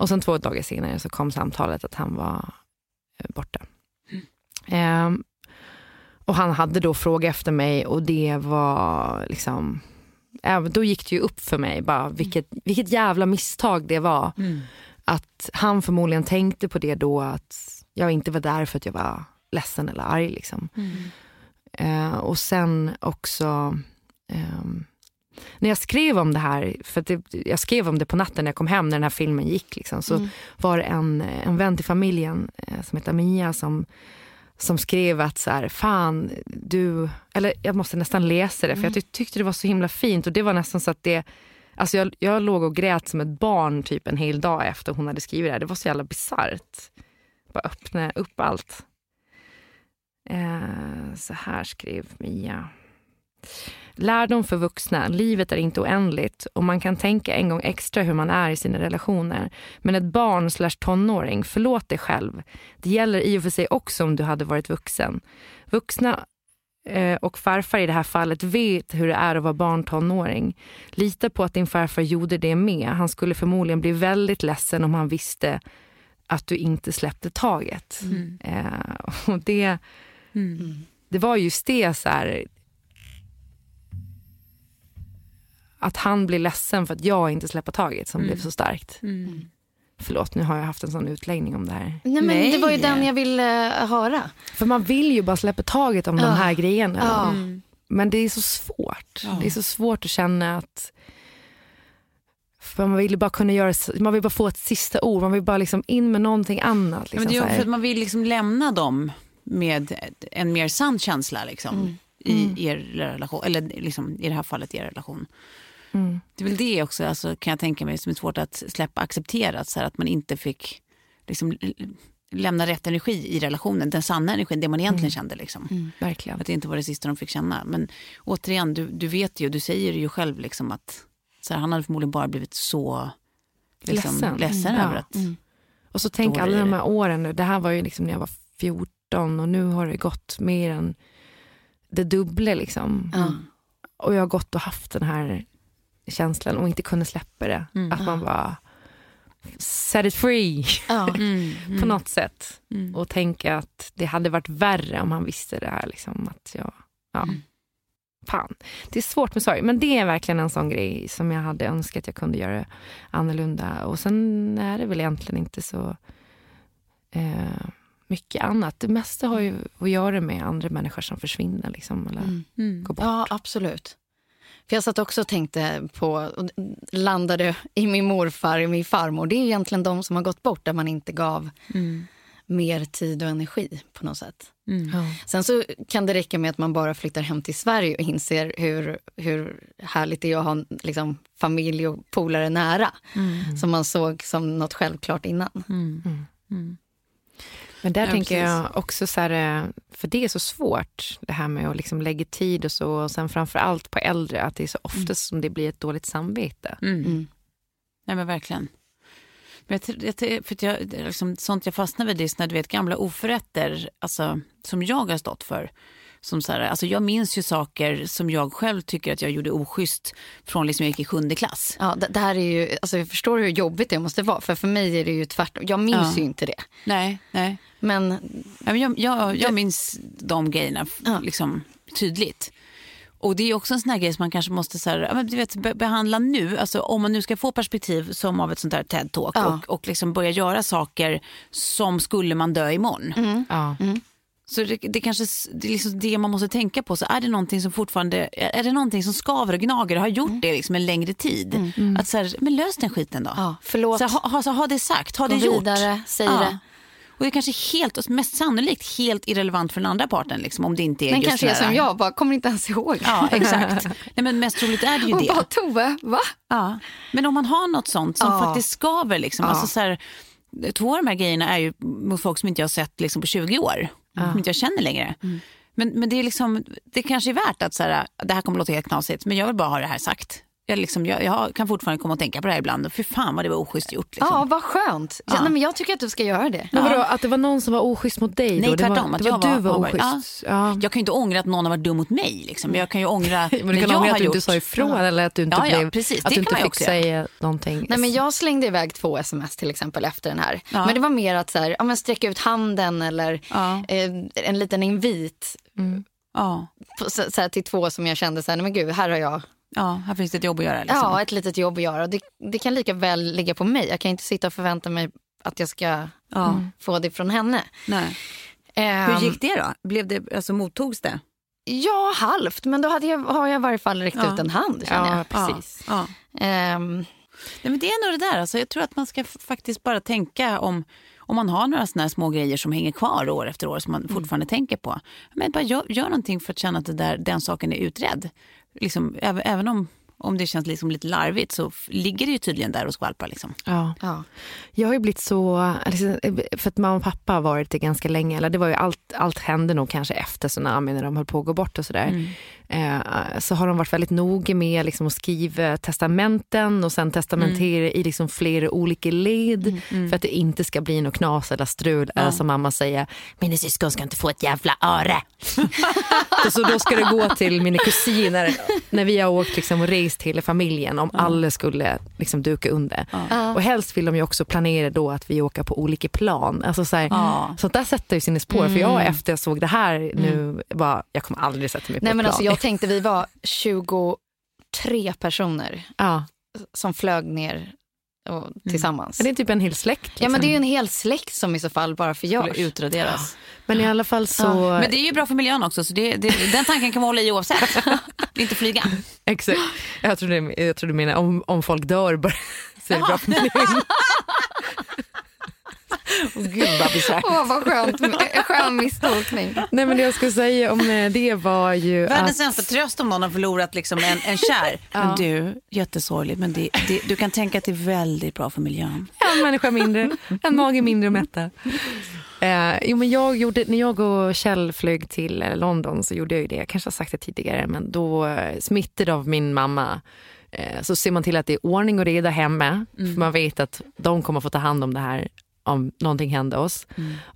Och sen två dagar senare så kom samtalet att han var eh, borta. Ehm, och han hade då frågat efter mig och det var liksom, då gick det ju upp för mig bara vilket, vilket jävla misstag det var. Mm. Att han förmodligen tänkte på det då att jag inte var där för att jag var ledsen eller arg. Liksom. Mm. Eh, och sen också ehm, när jag skrev om det här, för det, jag skrev om det på natten när jag kom hem när den här filmen gick, liksom, så Mm. var det en, en vän till familjen eh, som heter Mia som, som skrev att så här, fan du, eller jag måste nästan läsa det för jag ty- tyckte det var så himla fint och det var nästan så att det Alltså jag, jag låg och grät som ett barn typ en hel dag efter hon hade skrivit det här. Det var så jävla bisarrt. Bara öppna upp allt. Eh, så här skrev Mia. Lärdom för vuxna. Livet är inte oändligt och man kan tänka en gång extra hur man är i sina relationer. Men ett barn slash tonåring, förlåt dig själv. Det gäller i och för sig också om du hade varit vuxen. Vuxna eh, och farfar i det här fallet vet hur det är att vara barn tonåring. Lita på att din farfar gjorde det med. Han skulle förmodligen bli väldigt ledsen om han visste att du inte släppte taget. Mm. Eh, och det, Mm. det var just det så här, att han blir ledsen för att jag inte släpper taget som Mm. blev så starkt. Mm. Förlåt, nu har jag haft en sån utläggning om det här. Nej, men Nej. Det var ju den jag ville eh, höra. För man vill ju bara släppa taget om de Ja. här grejerna. Ja. Men det är så svårt. Ja. Det är så svårt att känna att för man vill ju bara kunna göra, man vill bara få ett sista ord, man vill bara liksom in med någonting annat. Liksom, men det är så ju här. för att man vill liksom lämna dem med en mer sann känsla liksom, Mm. i Mm. er relation, eller liksom, i det här fallet er relation. Mm. Det är väl det också, alltså, kan jag tänka mig, som är svårt att släppa accepterat, så här, att man inte fick liksom, lämna rätt energi i relationen, den sanna energin, det man egentligen Mm. kände. Liksom. Verkligen. Att det inte var det sista de fick känna. Men återigen, du, du vet ju, du säger ju själv liksom att så här, han hade förmodligen bara blivit så liksom, Ledsen. ledsen Mm. över Ja. att... Och så tänk alla de här åren nu. Det här var ju liksom när jag var 14 och nu har det gått mer än det dubbla liksom. Ja. Och jag har gått och haft den här känslan och inte kunnat släppa det. Mm. Att man bara set it free Ja. Mm, på mm, något sätt. mm. Och tänka att det hade varit värre om han visste det här. Liksom, att jag, ja. Mm. Fan. Det är svårt med sorg, men det är verkligen en sån grej som jag hade önskat jag kunde göra annorlunda. Och sen är det väl egentligen inte så eh, mycket annat. Det mesta har ju att göra med andra människor som försvinner. Liksom, eller Mm. Mm. går bort. Ja, absolut. För Jag satt också och tänkte på, och landade i min morfar, i min farmor. Det är egentligen de som har gått bort där man inte gav Mm. mer tid och energi på något sätt. Mm. Ja. Sen så kan det räcka med att man bara flyttar hem till Sverige och inser hur, hur härligt det är att ha liksom, familj och polare nära. Mm. Som man såg som något självklart innan. Mm. Mm. Mm. Men där Ja, tänker precis. jag också så här, eh, för det är så svårt det här med att liksom lägga tid och så. Och sen framför allt på äldre, att det är så ofta som det blir ett dåligt samvete. Mm. Mm. Nej men verkligen. Men jag, jag, för jag, liksom, sånt jag fastnar vid det är såna, du vet, gamla oförrätter alltså, som jag har stått för. Som så här, alltså jag minns ju saker som jag själv tycker att jag gjorde oschysst från liksom jag gick i sjunde klass. Ja, det, det här är ju, alltså jag förstår hur jobbigt det måste vara. För för mig är det ju tvärtom. Jag minns Ja. ju inte det. Nej, nej. Men Ja, men jag, jag, jag minns de grejerna Ja. liksom, tydligt. Och det är också en sån här grej som man kanske måste så här, du vet, be- behandla nu. Alltså, om man nu ska få perspektiv som av ett sånt här TED-talk Ja. och, och liksom börja göra saker som skulle man dö imorgon. Mm. Ja. Så det, det kanske det är liksom det man måste tänka på. Så är det någonting som fortfarande är det någonting som skaver och gnager och har gjort det liksom en längre tid. Att så här, men lös den skiten då. Ja, förlåt. Så, ha, ha, så, ha det sagt, ha Gå det gjort. vidare, säg Ja. det. Och det är kanske helt, och mest sannolikt helt irrelevant för den andra parten. Liksom, om det inte är Den just kanske är som jag, bara kommer inte ens ihåg. Ja, exakt. Nej, men mest troligt är det ju Och det. bara Tove, va? Ja. Men om man har något sånt som Ja. faktiskt skaver. Liksom, alltså, så här, två av de här grejerna är ju mot folk som inte jag har sett liksom, på 20 år. Som inte jag känner längre. Men, men det, är liksom, det kanske är värt att så här, det här kommer låta helt knasigt, men jag vill bara ha det här sagt. Jag, liksom, jag, jag kan fortfarande komma och tänka på det här ibland. Fy fan vad det var oschysst gjort. Liksom. Ja, vad skönt. Ja. Ja. nej, men jag tycker att du ska göra det. Men vadå, att det var någon som var oschysst mot dig? Nej, då? Det tvärtom. Var, att det var jag du var varit- oschysst? Ja. Ja. Jag kan ju inte ångra att någon har varit dum mot mig. Liksom. Jag kan ju ångra Men du kan jag ångra att du gjort. inte sa ifrån eller att du inte, Ja, ja, blev, precis. att Det du kan inte fick säga någonting. Nej, men jag slängde iväg två sms till exempel efter den här. Ja. Men det var mer att så här, ja, men sträcka ut handen eller Ja. eh, en liten invit Ja. på- så, så här, till två som jag kände så här, nej, men gud, här har jag ja, här finns det ett jobb att göra. Liksom. ja, ett litet jobb att göra. Det, det kan lika väl ligga på mig. Jag kan inte sitta och förvänta mig att jag ska Ja. få det från henne. Nej. Ehm, Hur gick det då? Blev det, alltså, mottogs det? Ja, halvt. Men då hade jag, har jag i varje fall räckt Ja. ut en hand. Känner Ja, jag. precis. Ja. Ehm, Nej, men det är nog det där. Alltså, jag tror att man ska faktiskt bara tänka om, om man har några såna små grejer som hänger kvar år efter år som man fortfarande tänker på. Men bara gör, gör någonting för att känna att det där, den saken är utredd. Liksom, även, även om, om det känns liksom lite larvigt så ligger det ju tydligen där och skvalpar. Liksom. Ja. ja. Jag har ju blivit så, liksom, för att mamma och pappa har varit det ganska länge, eller det var ju allt, allt hände nog kanske efter tsunami när de höll på att gå bort och sådär. Eh, så har de varit väldigt noga med liksom, att skriva testamenten och sen testamentera i liksom, flera olika led för att det inte ska bli något knas eller strul. Eller som mamma säger, mina syskon ska inte få ett jävla öre. så då ska det gå till mina kusiner när vi har åkt liksom, och rest hela familjen om alla skulle liksom, duka under. Och helst vill de ju också planera då att vi åker på olika plan. Alltså, så här, Ja. Sånt där sätter ju sina spår. För jag efter jag såg det här nu, bara, jag kommer aldrig sätta mig på Nej, ett men plan. alltså, jag tänkte vi var 23 personer ja. som flög ner och, tillsammans. Men det är typ en hel släkt. Liksom. Ja, men det är ju en hel släkt som i så fall bara förgörs. Utraderas. Men i alla fall så... Men det är ju bra för miljön också, så det, det, den tanken kan man hålla i oavsett. inte flyga. Exakt. Jag tror, det, jag tror du menar om, om folk dör bara, så är det bra för miljön. Åh gud vad bisarrt. Åh, vad skönt. Skön misstolkning. Nej men det jag skulle säga om eh, det var ju Världens att... sämsta tröst om någon har förlorat liksom en, en kär. Men du, jättesorgligt, men det, det, du kan tänka att det är väldigt bra för miljön. En människa mindre, en mage mindre att mätta. Eh, jo, men jag gjorde, när jag och Kjell flög till eh, London så gjorde jag ju det, jag kanske har sagt det tidigare, men då eh, smittad av min mamma eh, så ser man till att det är ordning och reda hemma. För man vet att de kommer få ta hand om det här om någonting hände oss.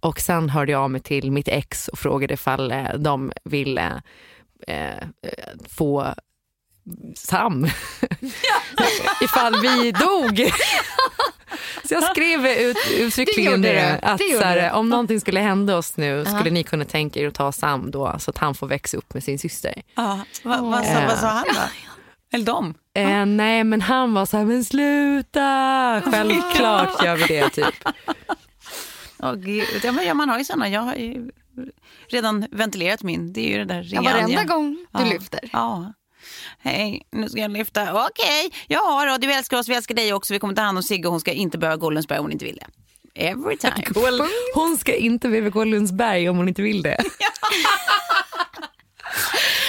Och sen hörde jag av mig till mitt ex och frågade ifall eh, de ville eh, eh, få Sam. ifall vi dog. Så jag skrev ut uttryckligen Det det, att Det så här, om någonting skulle hända oss nu skulle ni kunna tänka er att ta Sam då så att han får växa upp med sin syster. Ja, vad, vad, sa, vad sa han då? Eller de? Eh, nej men han var så här, men sluta! Självklart gör vi det typ. Gud. Ja, men, ja, man har ju såna. Jag har ju redan ventilerat min. Det är ju det där Ja, ringa varenda gång du Ja. lyfter. Ja. Hej, nu ska jag lyfta. Okej, ja då, du älskar oss, vi älskar dig också. Vi kommer ta hand om Sigge och hon ska inte behöva Gollensberg om hon inte vill det. Every time. Hon ska inte behöva gå Lundsberg om hon inte vill det.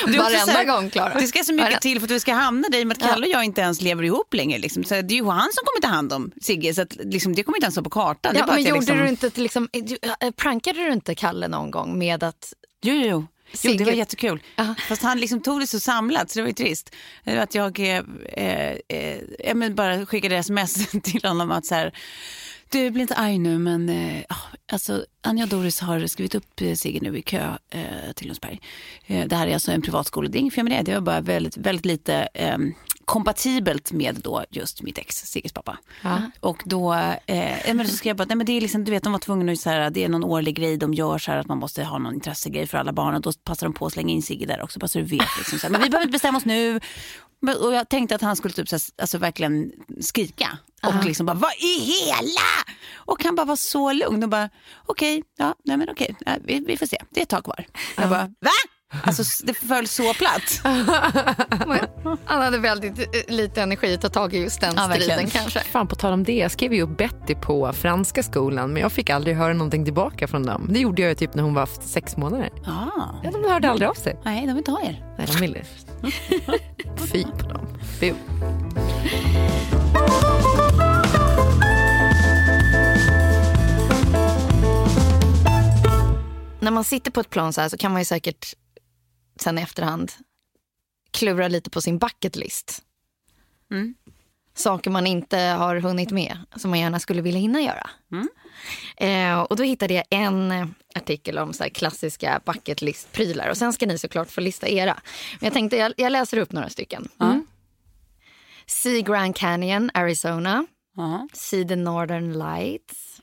Också Varenda här, gång, Klara. Det ska så mycket Varenda- till för att vi ska hamna där i och med att Kalle och jag inte ens lever ihop längre. Liksom. Så det är ju han som kommer ta hand om Sigge, så att, liksom, det kommer inte ens stå på kartan. Ja, men gjorde liksom... du inte liksom, du, äh, prankade du inte Kalle någon gång med att Jo, jo, jo. Jo, det Sigge- var jättekul. Ja. Fast han liksom tog det så samlat så det var ju trist. Eh, Att jag eh, eh, eh, bara skickade sms till honom att så här, du blir inte arg nu men eh, ja, alltså, Anja Doris har skrivit upp eh, Sigge nu i kö eh, till Lundsberg. Eh, det här är alltså en privatskola, det är inget fel med det. Det var bara väldigt, väldigt lite eh, kompatibelt med då just mitt ex, Sigges pappa. Och då eh, men så skrev jag bara, nej men det är liksom, du vet de var tvungna att så här, det är någon årlig grej de gör så här att man måste ha någon intressegrej för alla barn och då passar de på att slänga in Sigge där också bara så du vet. Liksom, så här, men vi behöver inte bestämma oss nu. Men- Och jag tänkte att han skulle typ så här, alltså verkligen skrika och liksom bara vad i hela? Och han bara var så lugn och bara okej, ja, nej men okej, ja, vi, vi får se, det är ett tag kvar. Jag bara va? Alltså det föll så platt. Han hade väldigt eh, lite energi att ta tag i just den Ja, verkligen. striden kanske. Fan på tal om det, jag skrev ju upp Betty på franska skolan men jag fick aldrig höra någonting tillbaka från dem. Det gjorde jag ju typ när hon var sex månader. Ah. Ja, de hörde aldrig av sig. Nej, de vill inte ha er. Nej, de ville. Fy på dem. Fy. När man sitter på ett plan så här så kan man ju säkert sen i efterhand klura lite på sin bucket list. Mm. Saker man inte har hunnit med, som man gärna skulle vilja hinna göra. Mm. Eh, och då hittade jag en artikel om så här klassiska bucket list-prylar. Och sen ska ni såklart få lista era. Men jag tänkte, jag, jag läser upp några stycken. Mm. See Grand Canyon, Arizona. See the Northern Lights.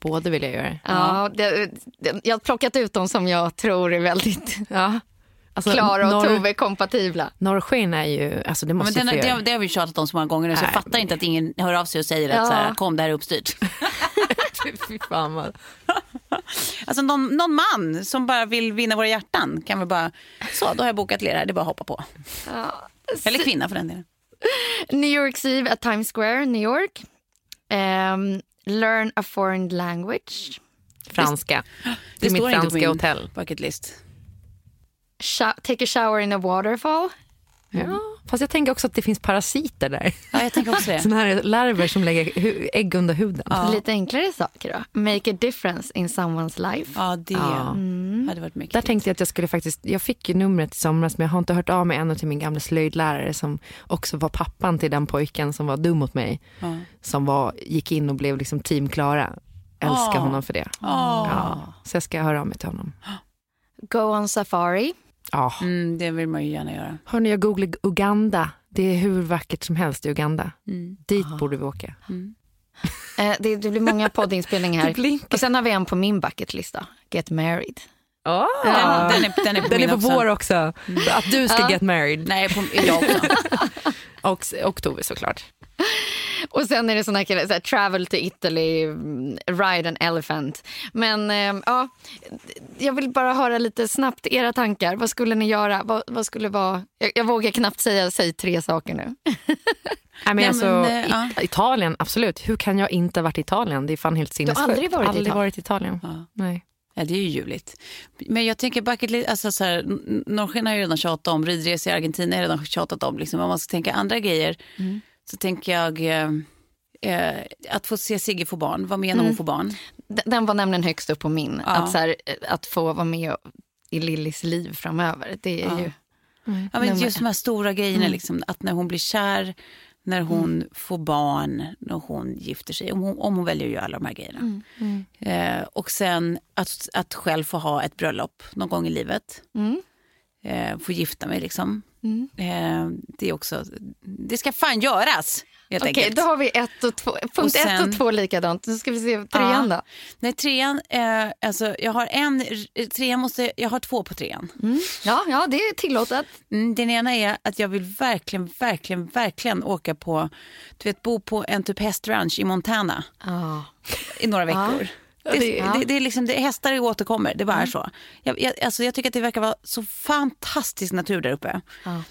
Båda vill jag göra. Ja, det, det, jag har plockat ut de som jag tror är väldigt Ja. Alltså, Klara och norr- Tove kompatibla. Norrsken är ju, alltså det Ja, men måste den, det, det har vi tjatat om så många gånger nu så jag fattar inte att ingen hör av sig och säger Ja. att så här, kom det här är uppstyrt. Fy fan vad... Alltså någon, någon man som bara vill vinna våra hjärtan kan vi bara, så då har jag bokat lera, det är bara att hoppa på. Eller kvinna för den delen. New York Eve at Times Square, New York. Ehm, learn a foreign language. Franska. Det Det är mitt står inte på franska min hotell. bucket list. Take a shower in a waterfall. Ja. Fast jag tänker också att det finns parasiter där. Ja, jag tänker också det. Såna här larver som lägger ägg under huden. Lite enklare saker då. Make a difference in someone's life. Ja, det Ja. hade varit mycket. Där tänkte jag att jag skulle faktiskt, jag fick ju numret i somras men jag har inte hört av mig ännu till min gamla slöjdlärare som också var pappan till den pojken som var dum mot mig. Ja. Som var, gick in och blev liksom team Klara. Älskar Åh. honom för det. Ja. Så jag ska höra av mig till honom. Go on safari. Ja. Mm, det vill man ju gärna göra. Hörni, jag googlade Uganda. Det är hur vackert som helst i Uganda. Mm. Dit borde vi åka. Eh, det, det blir många poddinspelningar här. Och sen har vi en på min bucketlista. Get married. Oh. Den, den, är, den är på, Den är på också. vår också. Att du ska Ja. get married. Nej, på, jag också. Och, Tove såklart. Och sen är det såna här, så här travel to Italy, mm, ride an elephant. Men eh, ja, jag vill bara höra lite snabbt era tankar. Vad skulle ni göra? Vad, vad skulle vara... Jag, jag vågar knappt säga, säg tre saker nu. Nej, men Nej, alltså, men, eh, i- ja. Italien, absolut. Hur kan jag inte ha varit i Italien? Det är fan helt sinnessjukt. aldrig varit i aldrig Italien? varit i Italien. Ja. Nej. Ja, det är ju ljuvligt. Men jag tänker bucket list, alltså så här, Norrsken har jag redan tjatat om, ridresa i Argentina har jag redan tjatat om. Liksom. Om man ska tänka andra grejer så tänker jag eh, eh, att få se Sigge få barn, vara med när hon får barn. Den var nämligen högst upp på min. Ja. Att, så här, eh, att få vara med i Lillis liv framöver. Det är Ja. ju... Ja, men just de här stora grejerna, liksom, att när hon blir kär, när hon får barn, när hon gifter sig, om hon, om hon väljer att göra alla de här grejerna. Eh, och sen att, att själv få ha ett bröllop någon gång i livet. Mm. Eh, få gifta mig liksom. Eh, det är också, det ska fan göras Okej, enkelt. då har vi ett och två, punkt ett sen- och två likadant. Nu ska vi se trean då. Nej, trean, eh, alltså jag har en, trean måste, jag har två på trean. Ja, ja, det är tillåtet. Mm, den ena är att jag vill verkligen, verkligen, verkligen åka på, du vet bo på en typ hästranch i Montana Ja. i några veckor. Det, det- det, det, är liksom, det, hästar återkommer, det bara är så. Jag, jag, alltså jag tycker att det verkar vara så fantastisk natur där uppe.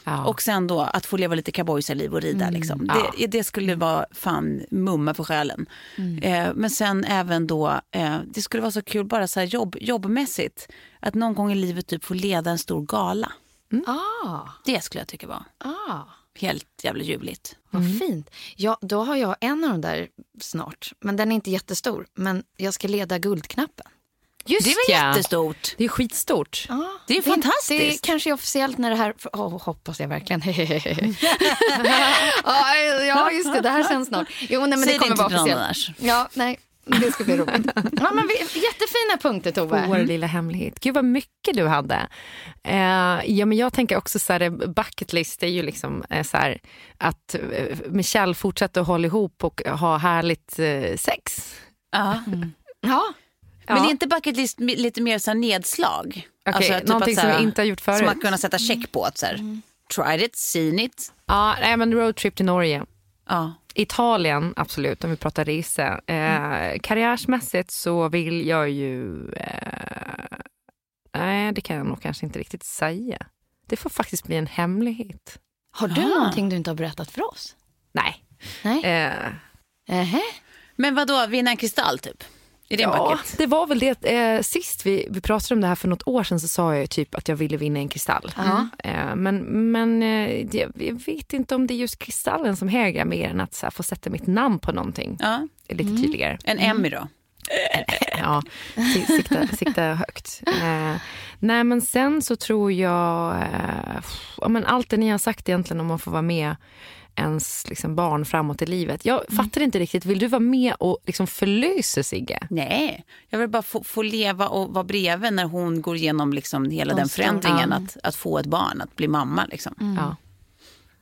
Ja. Och sen då att få leva lite cowboysarliv och rida. Liksom. Det, det skulle vara fan mumma för själen. Eh, men sen även då, eh, det skulle vara så kul bara så här jobb, jobbmässigt. Att någon gång i livet typ få leda en stor gala. Ah, Det skulle jag tycka var ah. Helt jävla ljuvligt. Vad fint. Ja, då har jag en av de där snart. Men den är inte jättestor. Men jag ska leda Guldknappen. Just Det är väl ja. jättestort? Det är skitstort. Ja, Det är Det fantastiskt. är kanske officiellt när det här... Oh, hoppas jag verkligen. ja, just det. Det här känns snart. Jo, nej, men Säg det kommer det inte vara officiellt. annars. Ja, nej. Det ska bli roligt. Ja, men vi, jättefina punkter, Tove. Vår lilla hemlighet. Gud vad mycket du hade. Eh, ja, men jag tänker också så här, bucket list är ju liksom eh, så här, att eh, Michelle fortsätter att hålla ihop och ha härligt eh, sex. Ja. Ja. Men är inte bucket list lite mer så här nedslag? Okej, typ någonting att så som här- jag inte har gjort förut. Som att kunna sätta check på. Att så här, Tried it, seen it. Ja, nej, men roadtrip till Norge. Ja. Italien, absolut, om vi pratar resa. Eh, Karriärsmässigt så vill jag ju... Eh, nej, det kan jag nog kanske inte riktigt säga. Det får faktiskt bli en hemlighet. Har du någonting du inte har berättat för oss? Nej. Nej. Eh, Ähä. Men vad då vinna en kristall typ? Är det ja, bucket? det var väl det. Eh, sist vi, vi pratade om det här för något år sedan så sa jag typ att jag ville vinna en kristall. Ja. Eh, men men eh, jag vet inte om det är just kristallen som hägrar mer än att så här, få sätta mitt namn på någonting. Ja. Lite tydligare. En Emmy då? Ja, si- sikta, sikta högt. Eh, nej men sen så tror jag, eh, ja, men allt det ni har sagt egentligen om att få vara med ens liksom, barn framåt i livet. Jag fattar inte riktigt, vill du vara med och liksom, förlösa Sigge? Nej, jag vill bara få, få leva och vara bredvid när hon går igenom liksom hela De den förändringen. Att, att få ett barn, att bli mamma. Liksom. Ja.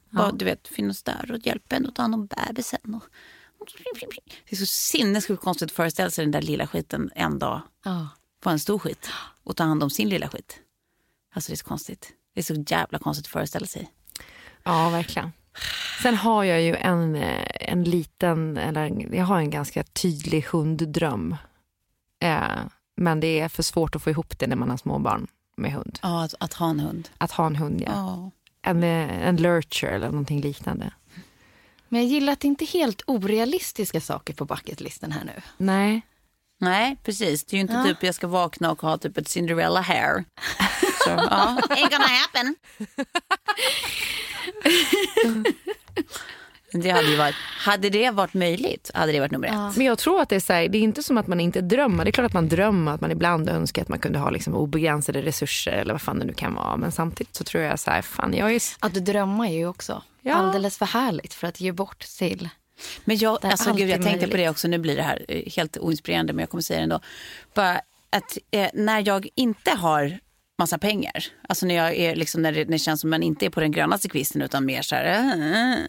Bara, du vet, finnas där och hjälpa henne att ta hand om bebisen. Och... Det är så sinnessjukt konstigt att föreställa sig den där lilla skiten en dag Ja. en stor skit och ta hand om sin lilla skit. Alltså det är så konstigt. Det är så jävla konstigt att föreställa sig. ja, verkligen. Sen har jag ju en, eh, en liten, eller jag har en ganska tydlig hunddröm. Eh, men det är för svårt att få ihop det när man har småbarn med hund. Ja, att, att ha en hund. Att ha en hund, ja. Ja. En, eh, en lurcher eller någonting liknande. Men jag gillar att det inte är helt orealistiska saker på bucketlisten här nu. Nej. Nej, precis. Det är ju inte typ jag ska vakna och ha typ ett Cinderella hair. Så, ja, ain't gonna happen. Det hade ju varit, hade det varit möjligt hade det varit nummer ett. Men jag tror att det är så här, det är inte som att man inte drömmer. Det är klart att man drömmer att man ibland önskar att man kunde ha liksom obegränsade resurser eller vad fan det nu kan vara. Men samtidigt så tror jag så här, fan jag är... Att drömma är ju också Ja. alldeles för härligt för att ge bort till. Men jag, alltså, gud, jag tänkte på det också, nu blir det här eh, helt oinspirerande men jag kommer säga det ändå. Bara att eh, när jag inte har massa pengar, alltså när, jag är, liksom, när, det, när det känns som man inte är på den grönaste kvisten utan mer så här, Äh,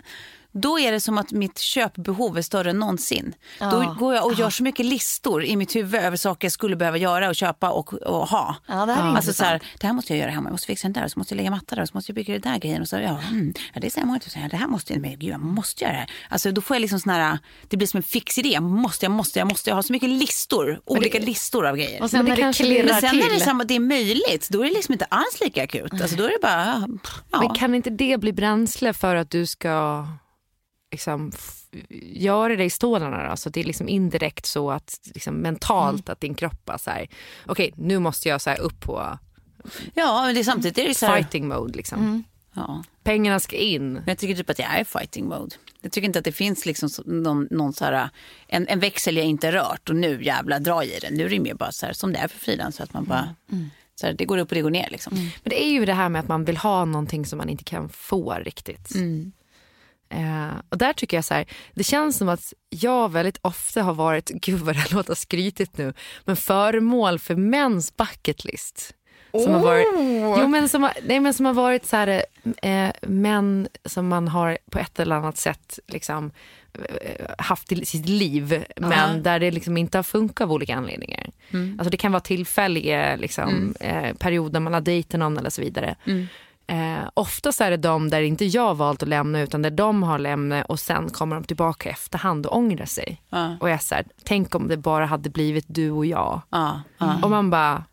då är det som att mitt köpbehov är större än någonsin. Då går jag och gör så mycket listor i mitt huvud över saker jag skulle behöva göra och köpa och, och ha. Ja, det här är alltså så här, det här måste jag göra hemma, jag måste fixa den där, och så måste jag lägga matta där, och så måste jag bygga den där grejen. Och så, ja, mm, ja, det är så här, måste jag säga, det här måste jag, men gud jag måste göra det här. Alltså då får jag liksom sån här, det blir som en fix idé, jag måste, jag måste, jag måste, jag har så mycket listor, olika listor av grejer. Och sen Men det när det kanske klirrar Men sen till. när det, är samma, det är möjligt, då är det liksom inte alls lika akut. Alltså då är det bara, ja. Men kan inte det bli bränsle för att du ska liksom, f- göra dig stålarna? Så det är liksom indirekt så att liksom, mentalt att din kropp bara så här, okej nu måste jag så här, upp på ja, men det samtidigt är det så här, fighting mode. Liksom. ja. Pengarna ska in. Men jag tycker typ att jag är i fighting mode. Jag tycker inte att det finns liksom någon, någon så här, en, en växel jag inte rört och nu jävla dra i den. Nu är det mer bara så här, som det är för frilans. Att man bara, så här, det går upp och det går ner liksom. Men det är ju det här med att man vill ha någonting som man inte kan få riktigt. Eh, och där tycker jag så här, det känns som att jag väldigt ofta har varit, gud vad det låter skrytigt nu, men föremål för mäns bucket list. Som har varit, jo, men som har, nej, men som har varit så här, eh, män som man har på ett eller annat sätt liksom, eh, haft i sitt liv men där det liksom inte har funkat av olika anledningar. Alltså det kan vara tillfälliga liksom, eh, perioder man har dejtat någon eller så vidare. Eh, oftast är det de där inte jag valt att lämna utan där de har lämnat och sen kommer de tillbaka i efterhand och ångrar sig. Ja. Och jag är här, tänk om det bara hade blivit du och jag. Ja, ja, Och man bara,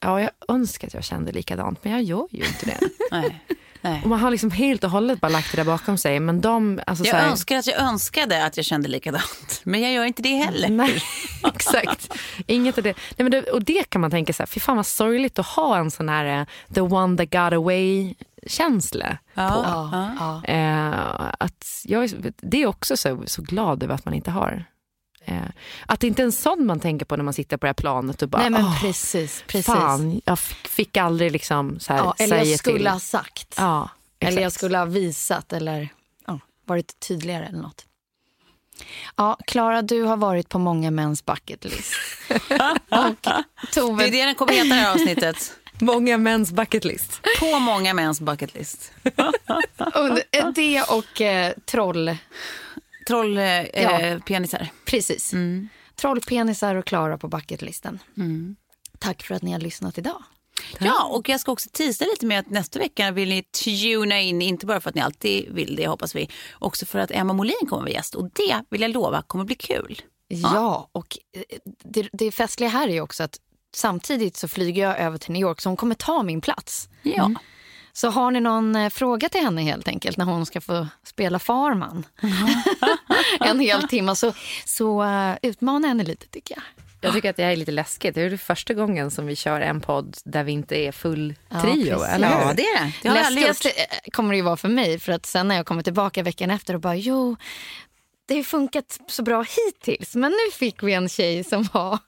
ja jag önskar att jag kände likadant men jag gör ju inte det. nej, och man har liksom helt och hållet bara lagt det där bakom sig. Men de, alltså så Jag här, önskar att jag önskade att jag kände likadant. Men jag gör inte det heller. Nej, exakt. Inget av det. Nej, men det. Och det kan man tänka så här, fy fan vad sorgligt att ha en sån här eh, the one that got away känsla Ja, på. ja. Ja. Eh, att jag det är också så, så glad över att man inte har. Eh, att det inte är en sån man tänker på när man sitter på det här planet och bara, Nej men "Åh, precis. precis. fan, jag fick, aldrig liksom så här, Ja, eller jag skulle till. ha sagt. Ja, eller jag skulle ha visat eller ja, varit tydligare eller något. Ja, Klara, du har varit på många mäns bucket list. Tove... Det är det den kommer heta det här avsnittet. Många mäns bucket list. På många mäns bucket list. det och eh, troll... Trollpenisar. Eh, ja, precis. Mm. Trollpenisar och Klara på bucketlisten. Mm. Tack för att ni har lyssnat idag. Ja, och jag ska också tisa lite med att nästa vecka vill ni tuna in, inte bara för att ni alltid vill det hoppas vi, också för att Emma Molin kommer vara gäst och det vill jag lova kommer bli kul. Ja, ja och eh, det, det festliga här är också att samtidigt så flyger jag över till New York så hon kommer ta min plats. Ja. Mm. Så har ni någon eh, fråga till henne helt enkelt när hon ska få spela farman en hel timme så, så uh, utmana henne lite tycker jag. Jag tycker att det här är lite läskigt. Det är det första gången som vi kör en podd där vi inte är full trio. Ja, eller ja det är det. det Läskigast eh, kommer det ju vara för mig. För att sen när jag kommer tillbaka veckan efter och bara jo, det har funkat så bra hittills. Men nu fick vi en tjej som var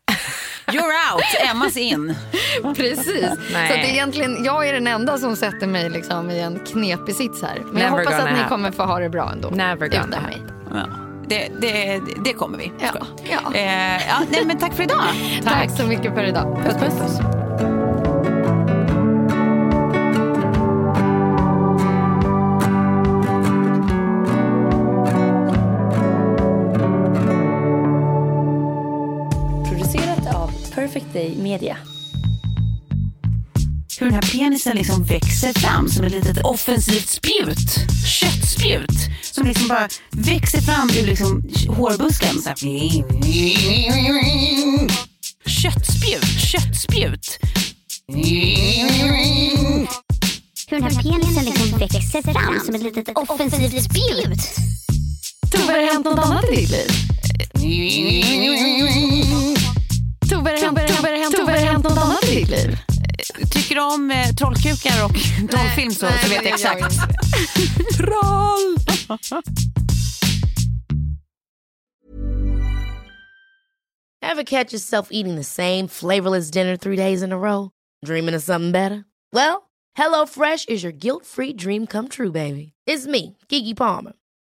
You're out, Emmas in. Precis. Nej. Så att egentligen, jag är den enda som sätter mig liksom i en knepig sits här. Men Never jag hoppas att ni kommer få ha det bra ändå. Never gonna mig. Ja. Det, det, det kommer vi. Ja. Ja. Eh, ja, nej, men tack för idag. tack. tack så mycket för idag. Puss, puss. puss. Perfect Day Media. Hur den här penisen liksom växer fram som ett litet offensivt spjut. Köttspjut. Som liksom bara växer fram ur liksom hårbusken. Så här. Köttspjut, köttspjut. Hur den här penisen liksom växer fram som ett litet offensivt spjut. Tove, har det hänt något annat i ditt liv? Tove, har det hänt något annat i ditt liv? Tycker du om eh, trollkukar och trollfilm så, så vet jag exakt. Troll! Ever catch yourself eating the same flavorless dinner three days in a row? Dreaming of something better? Well, hello fresh is your guilt free dream come true baby. It's me, Gigi Palmer.